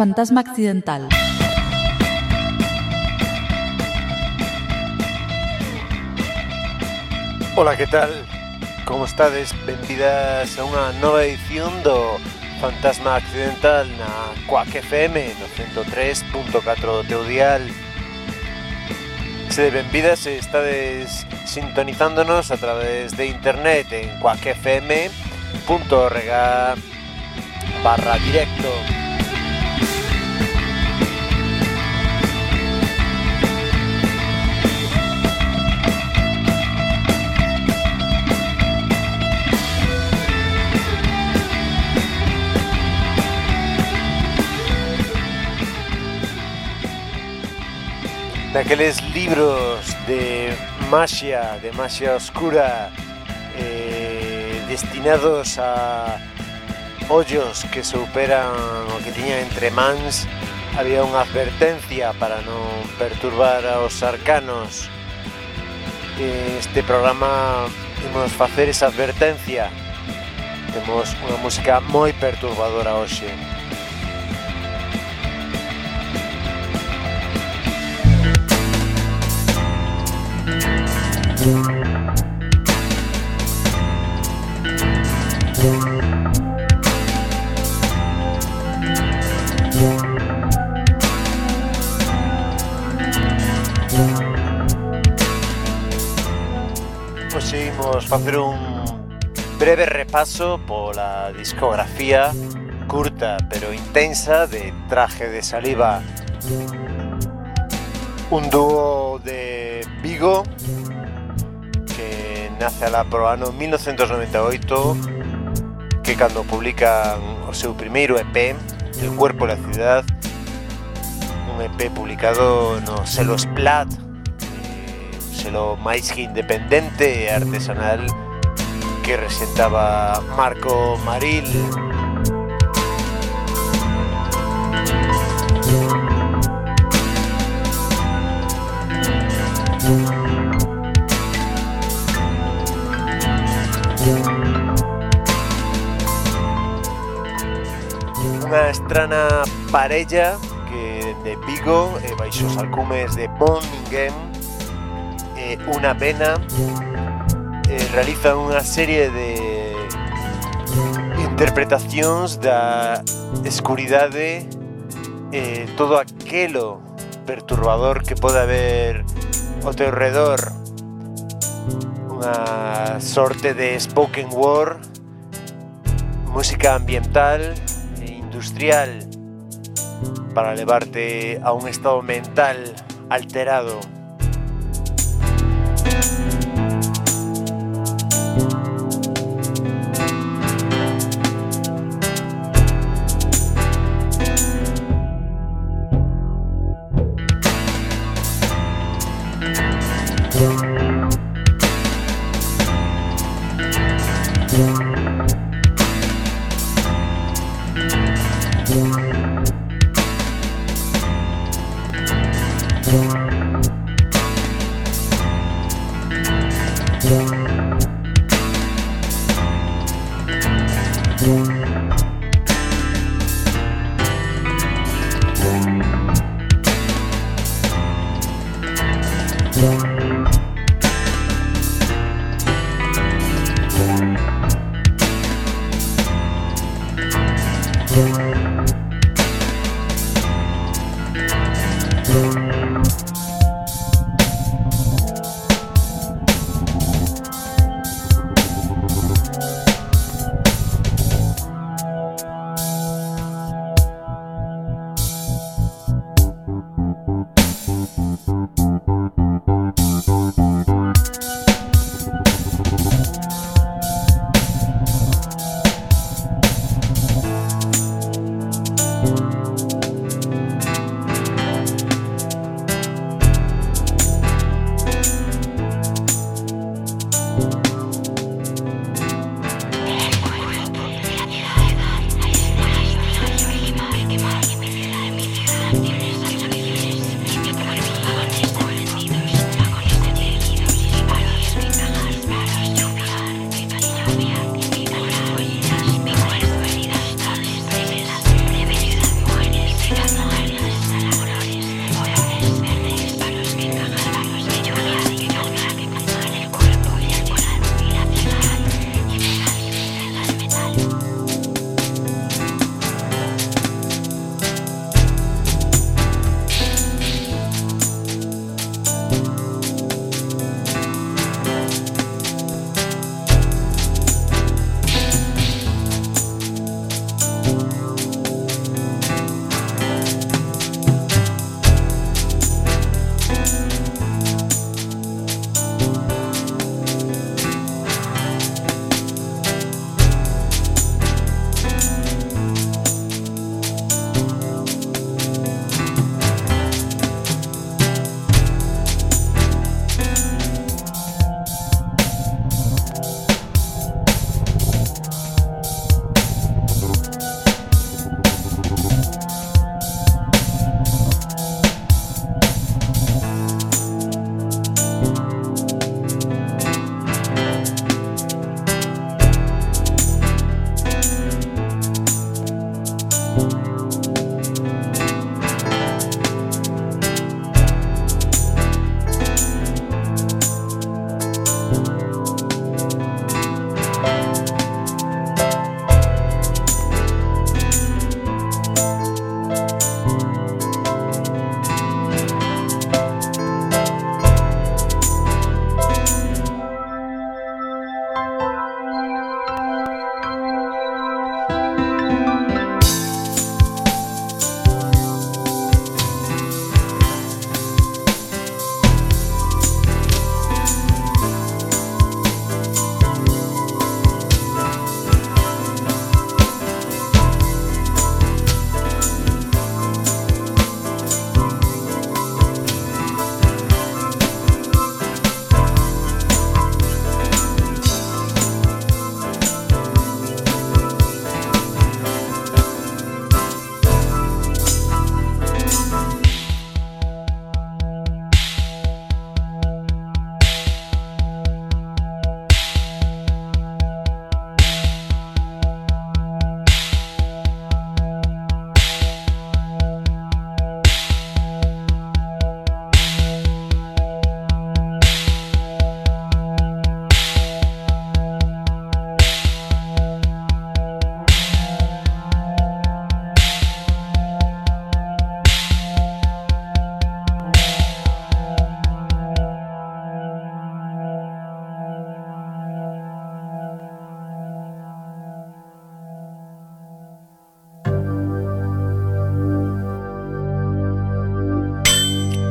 Fantasma accidental. Ola, que tal? Como estades? Benvidas a unha nova edición do Fantasma Accidental na Quack FM no 103.4 do teu dial. Se de benvidas se estades sintonizándonos a través de internet en quackfm.org barra directo. daqueles libros de magia, de magia oscura eh, destinados a ollos que superan o que tiñan entre mans había unha advertencia para non perturbar aos arcanos. Eh, este programa imos facer esa advertencia. Temos unha música moi perturbadora hoxe. Poseímos facer un breve repaso pola discografía curta pero intensa de Traje de Saliva. Un dúo de Vigo nace alá pro ano 1998 que cando publican o seu primeiro EP El Cuerpo e Ciudad un EP publicado no selo Splat un selo máis que independente e artesanal que resentaba Marco Maril. unha estrana parella que de Vigo e baixo os alcumes de Bonningen Ninguém e eh, unha Pena e realizan unha serie de interpretacións da escuridade e todo aquelo perturbador que pode haber ao teu redor. Unha sorte de spoken word música ambiental industrial para levarte a un estado mental alterado.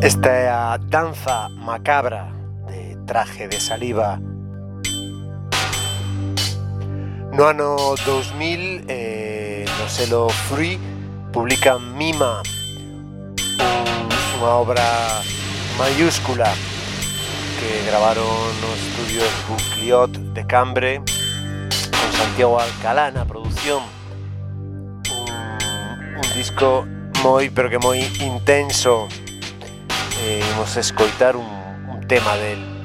Esta é a danza macabra de traje de saliva. No ano 2000, eh, no selo Free, publica Mima, unha obra mayúscula que gravaron nos estudios Bucliot de Cambre con Santiago Alcalá na produción un, un disco moi pero que moi intenso eh, imos escoitar un, un tema del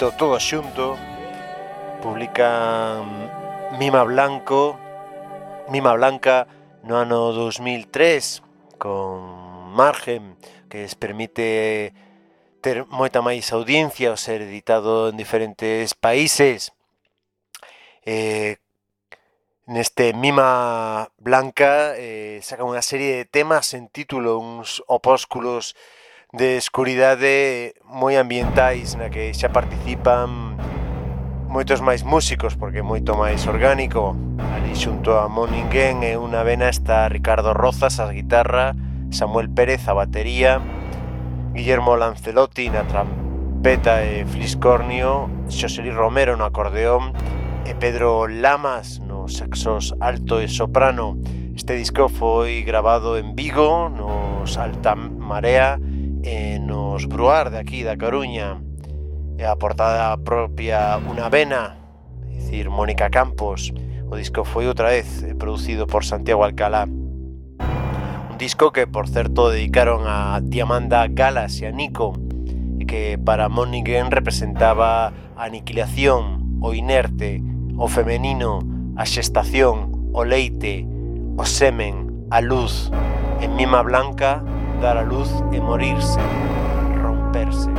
escrito todo xunto publica Mima Blanco Mima Blanca no ano 2003 con Margen que les permite ter moita máis audiencia ao ser editado en diferentes países. Eh, neste Mima Blanca eh, saca unha serie de temas en título uns opósculos de escuridade moi ambientais na que xa participan moitos máis músicos porque é moito máis orgánico. Ali xunto a Mon e unha vena está Ricardo Rozas a guitarra Samuel Pérez a batería Guillermo Lancelotti na trampeta e fliscornio Xoseli Romero no acordeón e Pedro Lamas no saxos alto e soprano. Este disco foi grabado en Vigo, nos Alta Marea, eh, nos Bruar de aquí, da Coruña, e a portada propia Una Vena, é dicir, Mónica Campos. O disco foi outra vez eh, producido por Santiago Alcalá. Un disco que, por certo, dedicaron a Diamanda Galas e a Nico, e que para Monigen representaba a aniquilación, o inerte, o femenino, a xestación, o leite, o semen, a luz, en mima blanca, dar a luz e morirse, romperse.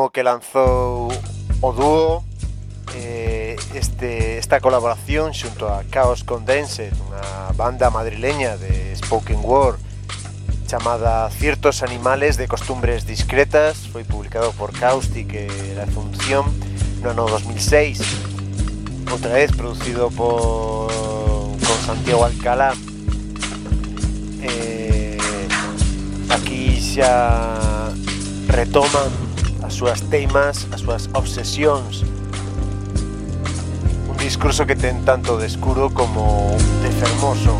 último que lanzou o dúo eh, este, esta colaboración xunto a Chaos Condensed, unha banda madrileña de spoken word chamada Ciertos Animales de Costumbres Discretas, foi publicado por Caustic e La Función no ano 2006, outra vez producido por con Santiago Alcalá. Eh, aquí xa retoman súas teimas, as súas obsesións. Un discurso que ten tanto de escuro como de fermoso.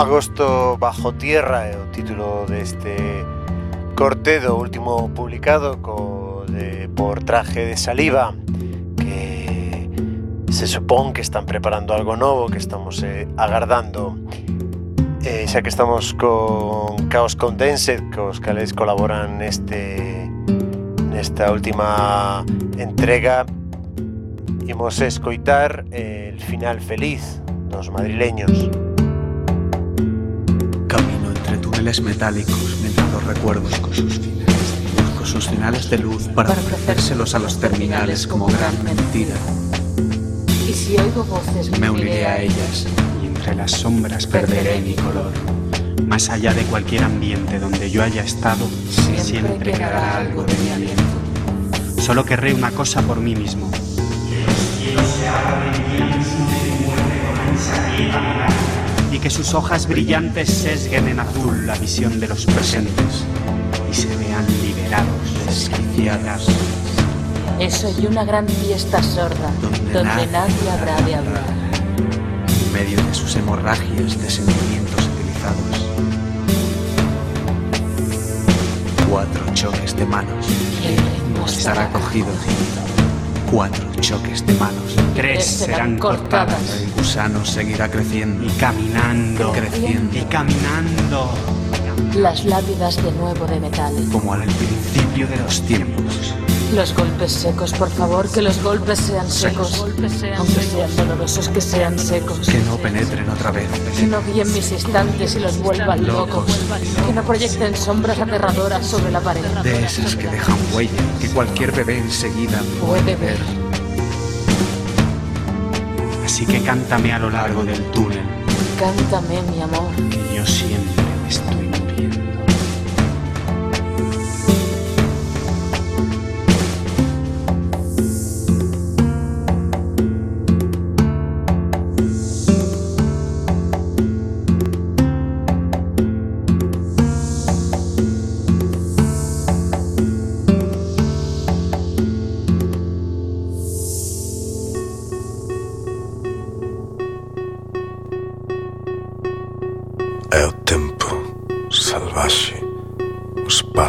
Agosto bajo tierra é o título deste corte do último publicado co de por traje de saliva que se supón que están preparando algo novo que estamos eh, agardando eh, xa que estamos con Chaos Condensed cos cales colaboran neste nesta última entrega imos escoitar el final feliz dos madrileños. Túneles metálicos mientras los recuerdos con sus finales, busco sus finales de luz para ofrecérselos a los terminales como gran mentira. Y si oigo voces, me uniré a ellas y entre las sombras perderé mi color. Más allá de cualquier ambiente donde yo haya estado, siempre, quedará algo de mi aliento. Solo querré una cosa por mí mismo. Y que sus hojas brillantes sesguen en azul la visión de los presentes y se vean liberados, desquiciadas. Eso y una gran fiesta sorda donde, nadie habrá de hablar. En medio de sus hemorragias de sentimientos utilizados. Cuatro choques de manos. Estará cogido. Cuatro choques de manos. Tres serán cortadas. El gusano seguirá creciendo. Y caminando. Creciendo. Y caminando. Las lápidas de nuevo de metal. Como al principio de los tiempos. Los golpes secos, por favor, que los golpes sean secos. Aunque sean dolorosos, que sean secos. Que no penetren otra vez. Que no guíen mis instantes y los vuelvan locos. Que no proyecten sombras aterradoras sobre la pared. De esas que dejan huella, que cualquier bebé enseguida puede ver. Así que cántame a lo largo del túnel. Cántame, mi amor. Que yo siempre estoy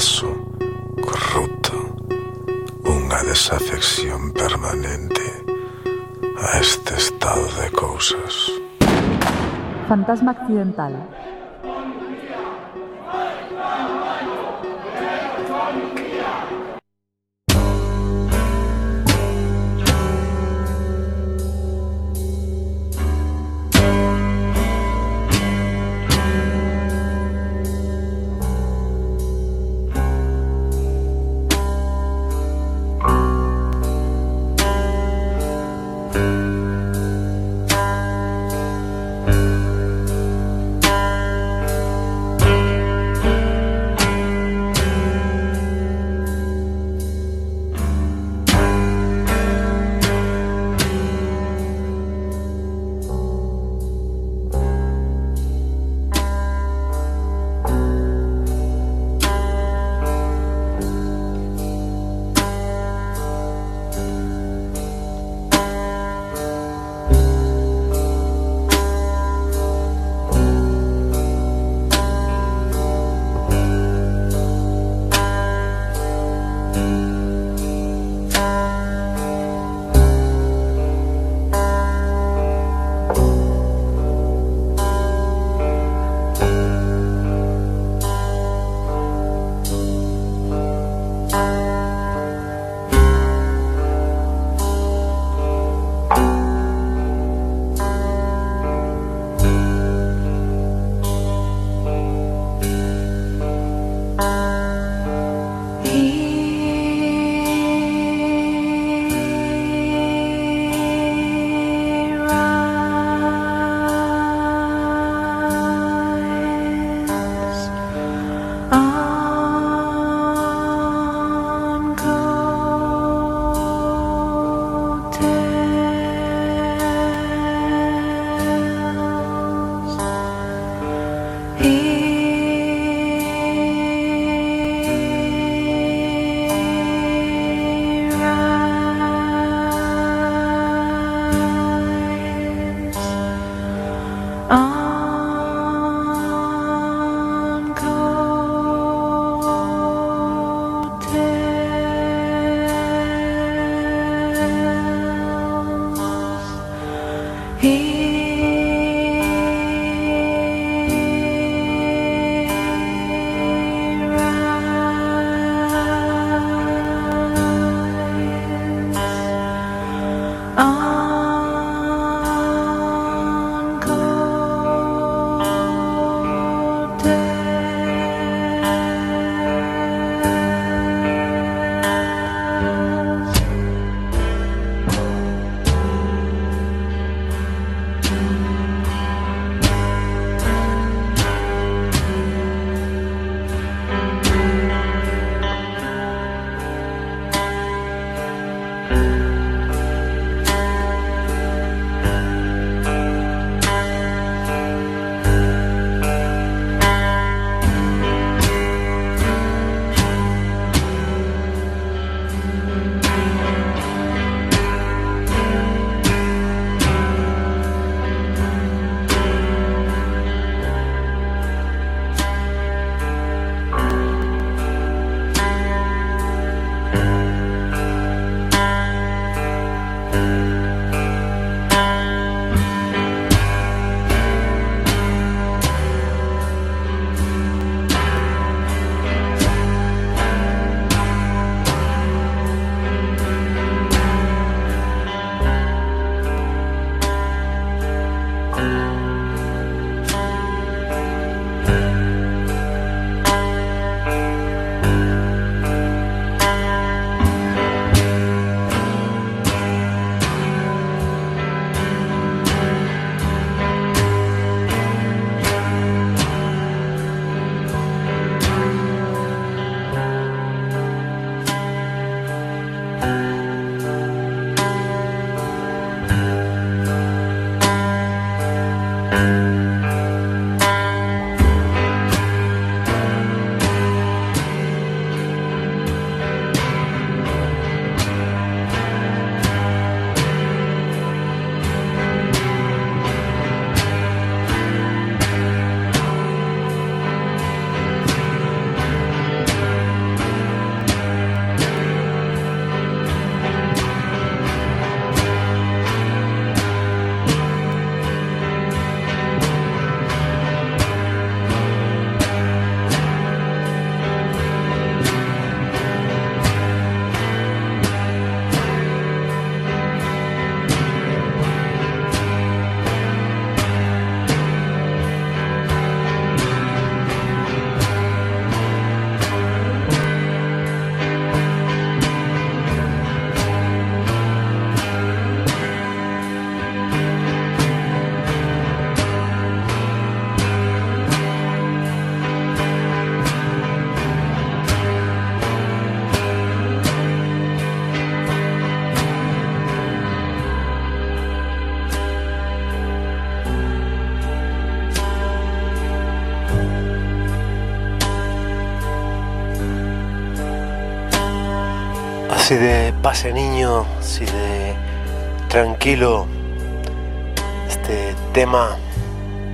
paso, corrupto, unha desafección permanente a este estado de cousas. Fantasma accidental, Si de pase niño, si de tranquilo, este tema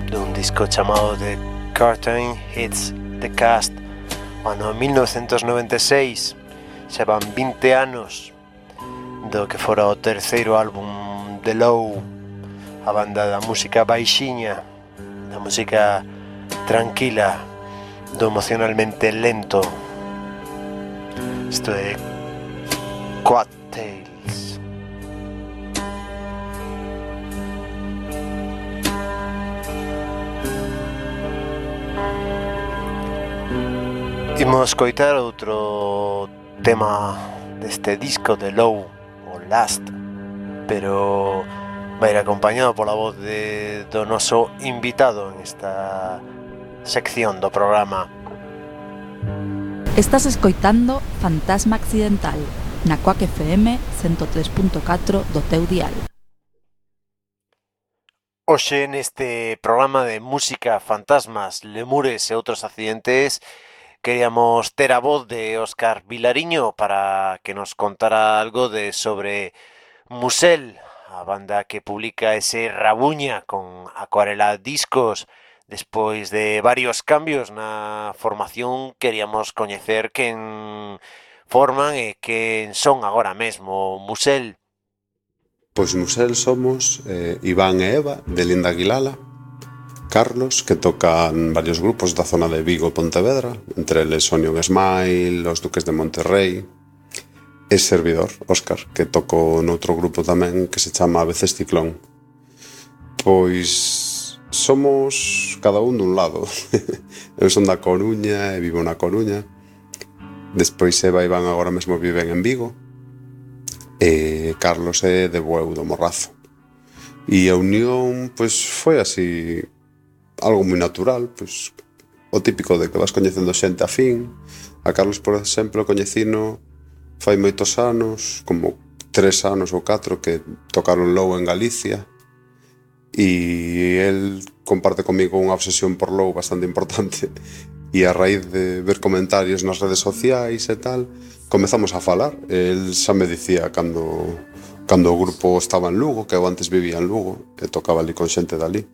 de un disco llamado The Curtain Hits the Cast, ano 1996, se van 20 anos do que fora o terceiro álbum de Low, a banda da música baixiña, da música tranquila, do emocionalmente lento. Isto é Imos coitar outro tema deste disco de Low, o Last, pero vai acompañado pola voz de, do noso invitado en esta sección do programa. Estás escoitando Fantasma Accidental na Coac FM 103.4 do teu dial. Hoxe neste programa de música, fantasmas, lemures e outros accidentes queríamos ter a voz de Óscar Vilariño para que nos contara algo de sobre Musel, a banda que publica ese Rabuña con Acuarela Discos. Despois de varios cambios na formación, queríamos coñecer quen forman e quen son agora mesmo Musel. Pois Musel somos eh, Iván e Eva de Linda Aguilala, Carlos, que tocan varios grupos da zona de Vigo e Pontevedra, entre eles Onion Smile, Los Duques de Monterrey, e servidor, Óscar, que toco noutro grupo tamén que se chama A veces Ciclón. Pois somos cada un dun lado. Eu son da Coruña e vivo na Coruña. Despois Eva e Iván agora mesmo viven en Vigo. E Carlos é de Bueu do Morrazo. E a unión, pois, foi así algo moi natural, pois o típico de que vas coñecendo xente afín. A Carlos, por exemplo, coñecino fai moitos anos, como tres anos ou catro que tocaron Low en Galicia e el comparte comigo unha obsesión por Low bastante importante e a raíz de ver comentarios nas redes sociais e tal, comezamos a falar. El xa me dicía cando cando o grupo estaba en Lugo, que eu antes vivía en Lugo, e tocaba ali con xente dali,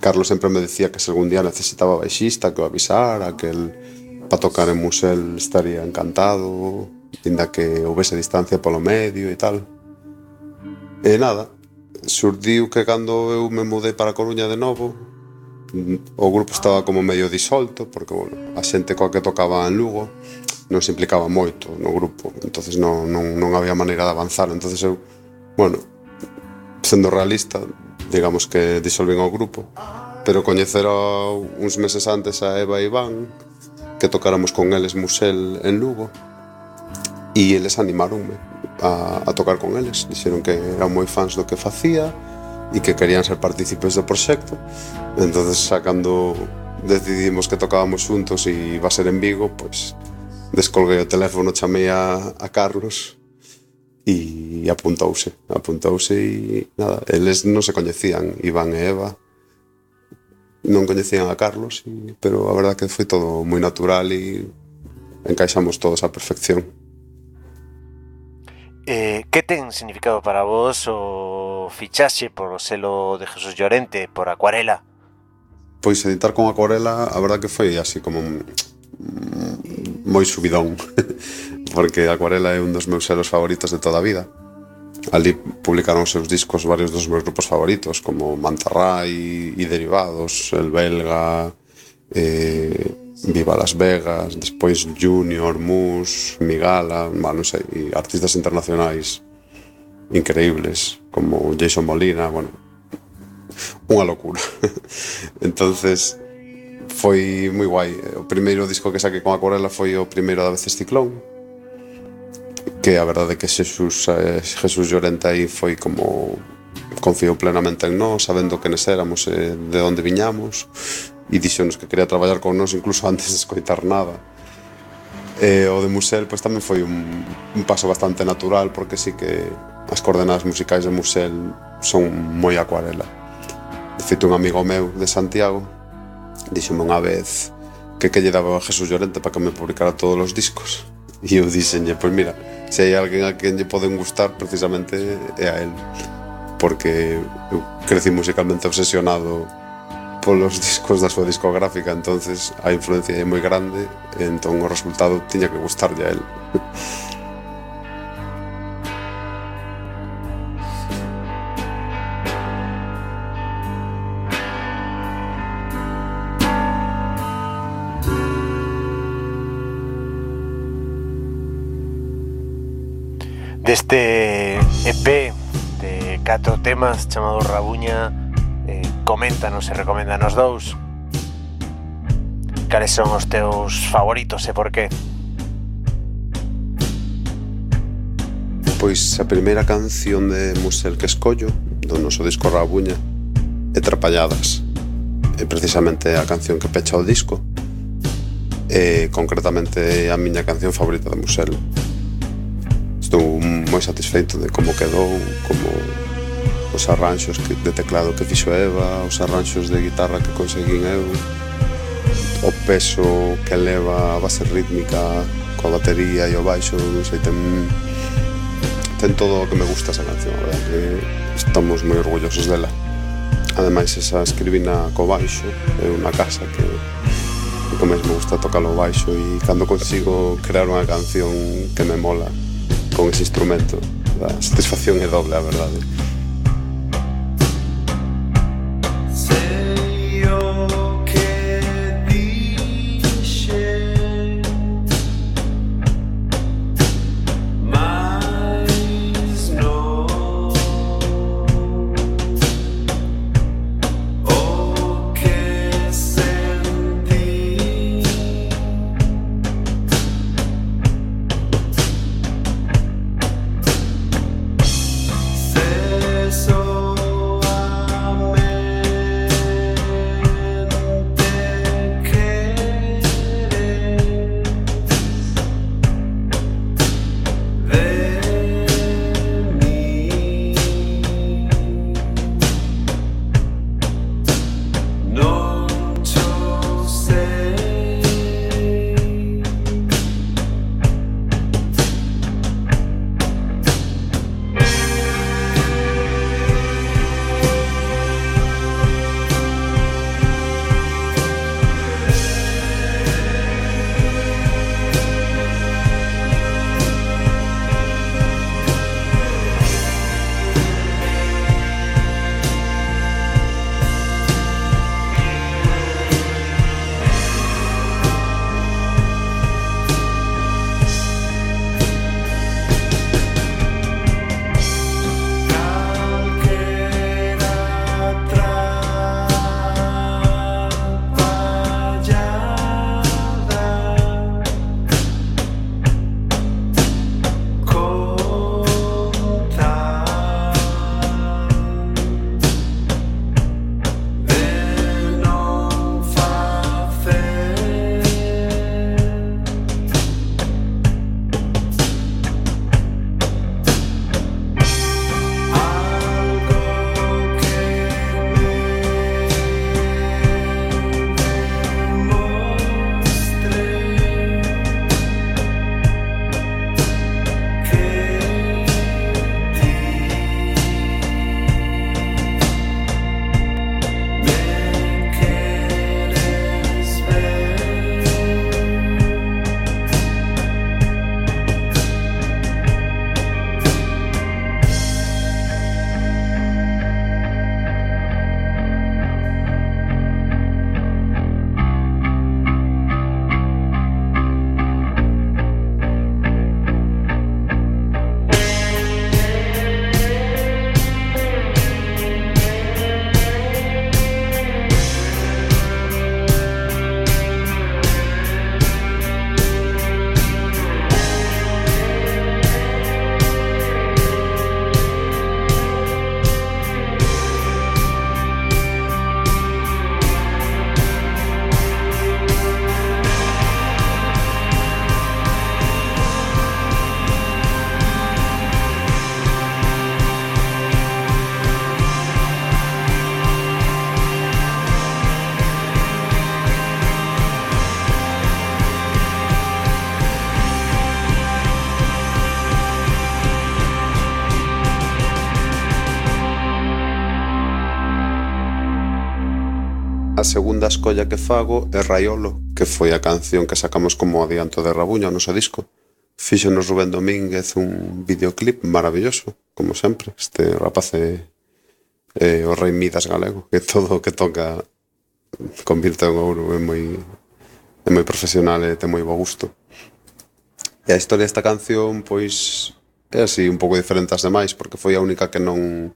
Carlos sempre me decía que se algún día necesitaba baixista, que o avisara, que el para tocar en Musel estaría encantado, inda que houvese distancia polo medio e tal. E nada, surdiu que cando eu me mudei para Coruña de novo, mm, o grupo estaba como medio disolto, porque bueno, a xente coa que tocaba en Lugo non se implicaba moito no grupo, entonces non, non, non había maneira de avanzar, entonces eu bueno, sendo realista, digamos que disolven o grupo, pero coñecera uns meses antes a Eva e Iván, que tocáramos con eles Musel en Lugo, e eles animaronme a, a tocar con eles, dixeron que eran moi fans do que facía e que querían ser partícipes do proxecto, entonces sacando decidimos que tocábamos xuntos e iba a ser en Vigo, pois descolguei o teléfono, chamei a, a Carlos e apuntouse, apuntouse e nada, eles non se coñecían, Iván e Eva, non coñecían a Carlos, y, pero a verdad que foi todo moi natural e encaixamos todos á perfección. Eh, que ten significado para vos o fichaxe por o selo de Jesús Llorente por Acuarela? Pois editar con Acuarela, a verdad que foi así como moi subidón. porque Acuarela é un dos meus selos favoritos de toda a vida. Ali publicaron os seus discos varios dos meus grupos favoritos, como Mantarray e Derivados, El Belga, eh, Viva Las Vegas, despois Junior, Mus, Migala, bueno, non sei, e artistas internacionais increíbles, como Jason Molina, bueno, unha locura. entonces foi moi guai. O primeiro disco que saquei con Acuarela foi o primeiro da veces Ciclón, que a verdade é que Xesús, eh, Jesús Llorente aí foi como confiou plenamente en nós, sabendo que nes éramos e eh, de onde viñamos e dixonos que quería traballar con nós incluso antes de escoitar nada. E o de Musel pois, tamén foi un, un paso bastante natural porque sí que as coordenadas musicais de Musel son moi acuarela. De feito, un amigo meu de Santiago dixome unha vez que que lle daba a Jesús Llorente para que me publicara todos os discos. E eu dixenlle, pois mira, se hai alguén a quen lle poden gustar precisamente é a él porque eu crecí musicalmente obsesionado polos discos da súa discográfica, entonces a influencia é moi grande, entón o resultado tiña que gustarlle a él. Este EP de catro temas chamado Rabuña eh, Coméntanos e recoméndanos dous. Cales son os teus favoritos e por qué? Pois a primeira canción de Musel que escollo do noso disco Rabuña é Trapalladas. É precisamente a canción que pecha o disco. E concretamente a miña canción favorita de Musel. Estou moi satisfeito de como quedou, como os arranxos de teclado que fixo Eva, os arranxos de guitarra que conseguín eu, o peso que leva a base rítmica coa batería e o baixo, non sei, ten, ten todo o que me gusta esa canción, a verdad que estamos moi orgullosos dela. Ademais, esa escribina co baixo, é unha casa que que máis me gusta tocar o baixo e cando consigo crear unha canción que me mola, con ese instrumento. A satisfacción é doble, a verdade. segunda escolla que fago é Raiolo, que foi a canción que sacamos como adianto de Rabuña, o noso disco. Fíxonos Rubén Domínguez un videoclip maravilloso, como sempre. Este rapaz é, é o rei Midas galego, que todo o que toca convirte en ouro, é moi, é moi profesional e ten moi bo gusto. E a historia desta canción, pois, é así un pouco diferente ás demais, porque foi a única que non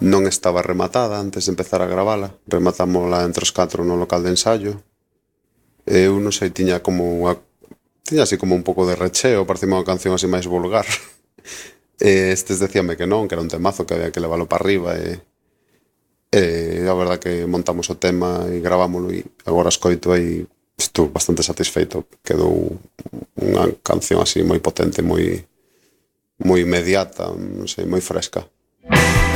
non estaba rematada antes de empezar a gravala. Rematámola entre os catro no local de ensayo. Eu non sei, tiña como unha... Tiña así como un pouco de recheo, parecía unha canción así máis vulgar. E estes decíame que non, que era un temazo, que había que leválo para arriba e... E a verdad que montamos o tema e gravámoslo e agora escoito e estou bastante satisfeito. Quedou unha canción así moi potente, moi moi inmediata, non sei, moi fresca. Música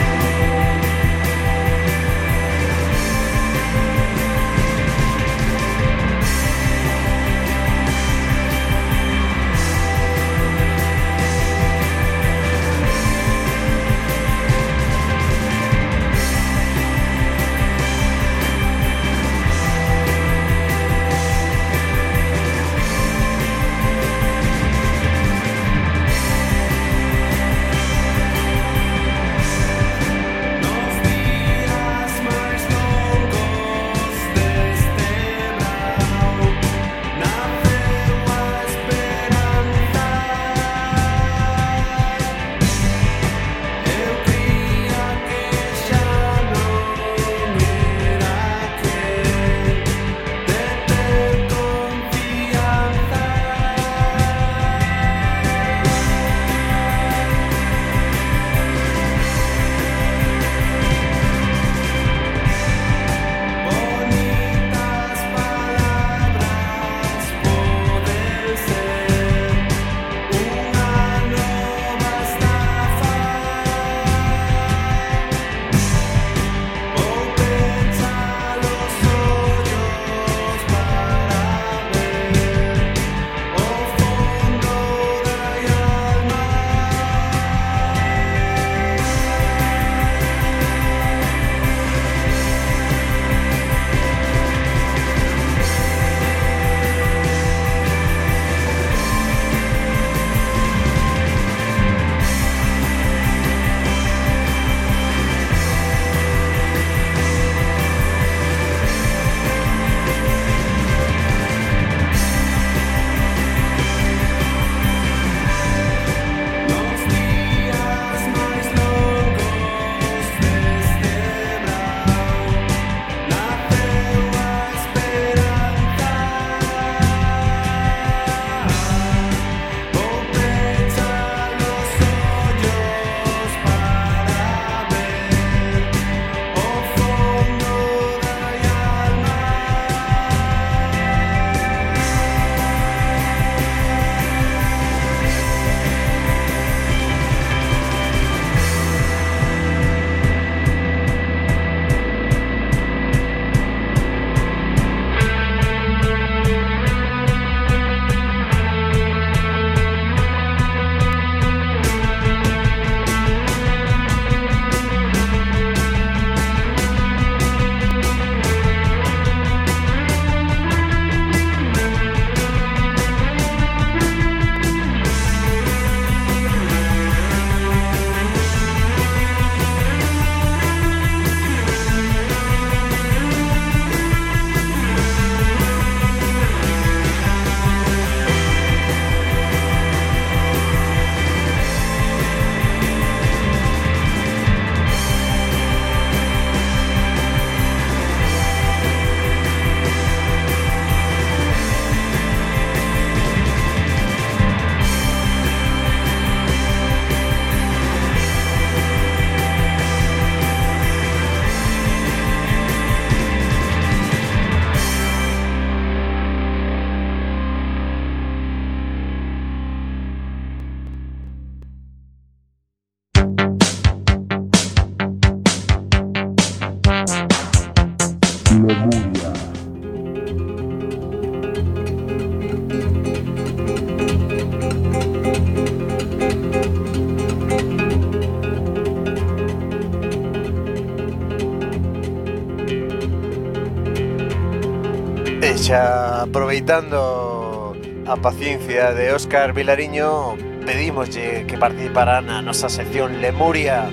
aproveitando a paciencia de Óscar Vilariño, pedímoslle que participara na nosa sección Lemuria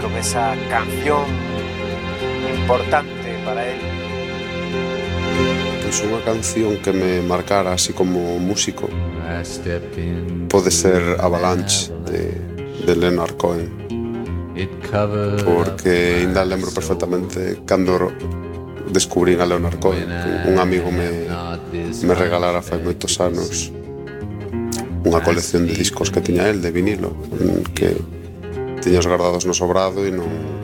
con esa canción importante para él. Pois unha canción que me marcara así como músico pode ser Avalanche de, de Leonard Cohen porque ainda lembro perfectamente cando descubrín a Leonard Cohen un amigo me, me regalara fai moitos anos unha colección de discos que tiña el de vinilo que tiña os guardados no sobrado e non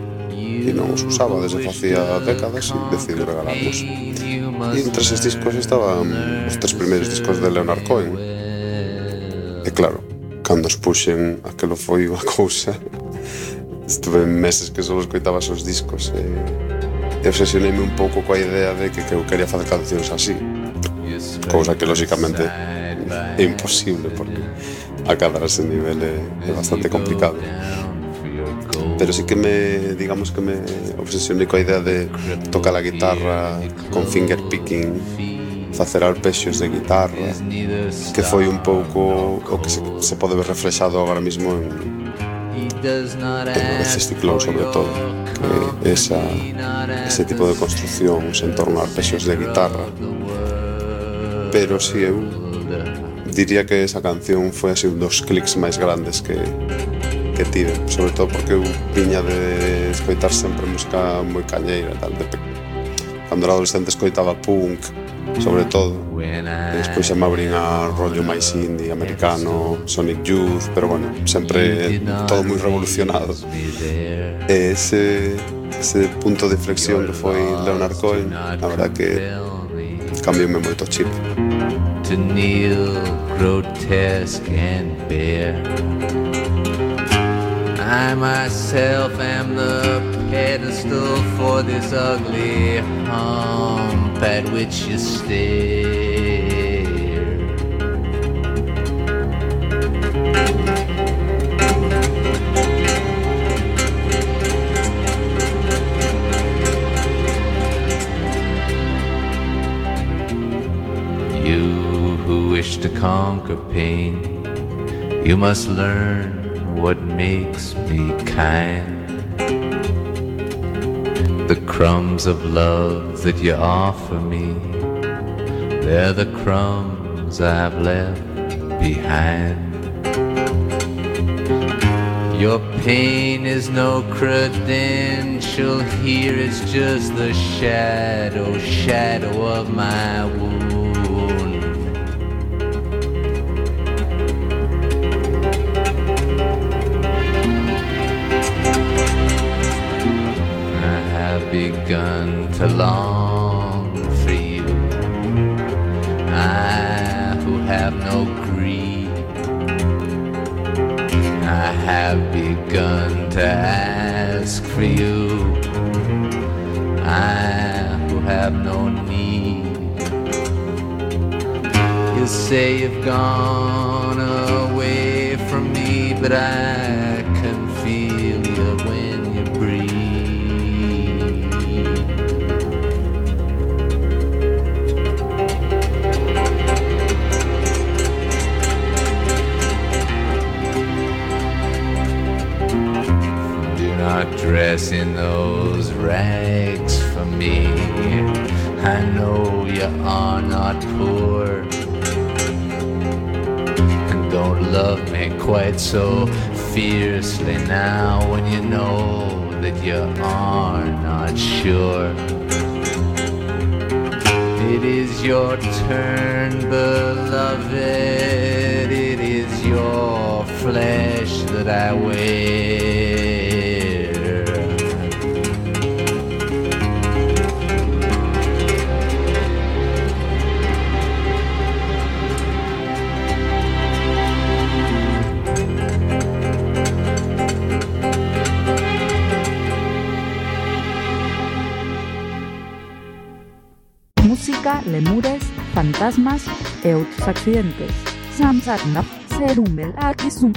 e non os usaba desde facía décadas e decidi regalarlos. E entre eses discos estaban os tres primeiros discos de Leonard Cohen. E claro cando os puxen aquelo foi unha cousa. Estuve meses que só escoitaba esos discos e, e obsesioneime un pouco coa idea de que, que eu quería facer cancións así cousa que lógicamente é imposible porque acadar ese nivel é, é bastante complicado. Pero sí que me, digamos que me obsesioné coa idea de tocar a guitarra con finger picking facer arpexios de guitarra que foi un pouco o que se, se pode ver reflexado agora mesmo en, en o Ciclón sobre todo que esa, ese tipo de construcción en torno a arpexios de guitarra pero si sí, eu diría que esa canción foi así un dos clics máis grandes que que tive, sobre todo porque eu viña de escoitar sempre música moi cañeira, tal, de pe... cando era adolescente escoitaba punk, sobre todo, e despois xa me abrín a rollo máis indie, americano, Sonic Youth, pero bueno, sempre todo moi revolucionado. E ese, ese punto de flexión que foi Leonard Cohen, a verdad que cambioume moito chip. To kneel grotesque and bare I myself am the pedestal for this ugly hump at which you stare. To conquer pain, you must learn what makes me kind. The crumbs of love that you offer me, they're the crumbs I've left behind. Your pain is no credential here, it's just the shadow, shadow of my wound. Begun to long for you. I who have no greed, I have begun to ask for you. I who have no need. You say you've gone away from me, but I in those rags for me. I know you are not poor. And don't love me quite so fiercely now when you know that you are not sure. It is your turn, beloved. It is your flesh that I wear. Lemures, fantasmas e outros accidentes. Samsarnap serumel akisum.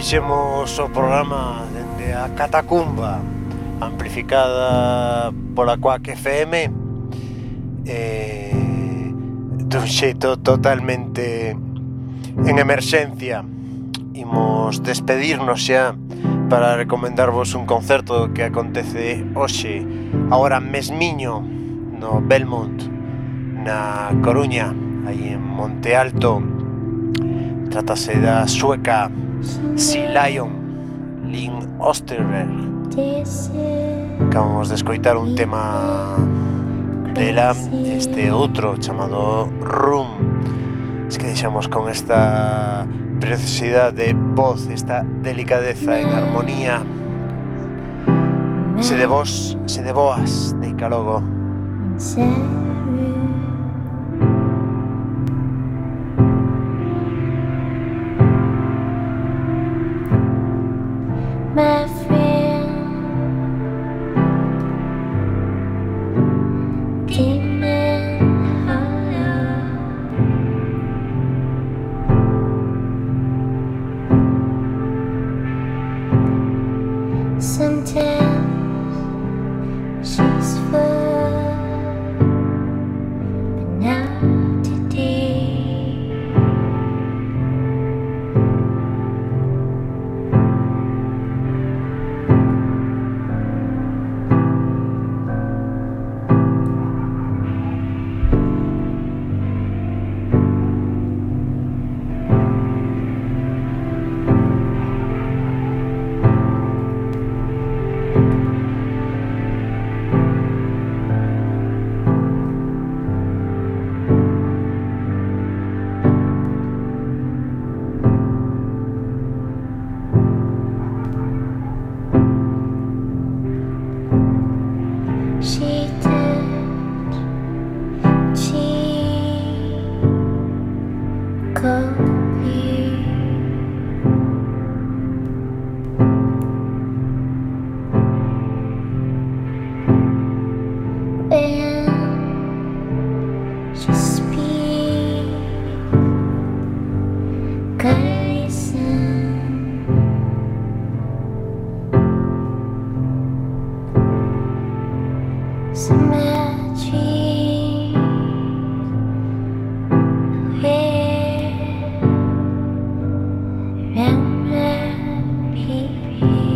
fixemos o programa dende a Catacumba amplificada pola Quack FM eh, dun xeito totalmente en emerxencia. Imos despedirnos xa para recomendarvos un concerto que acontece hoxe agora mesmiño no Belmont na Coruña aí en Monte Alto. Tratase da sueca. Si Lion, Lynn Osterberg. Acabamos de escoitar un tema dela, este outro chamado Room. Es que deixamos con esta preciosidade de voz, esta delicadeza en armonía. Se de vos, se de boas, de Icalogo.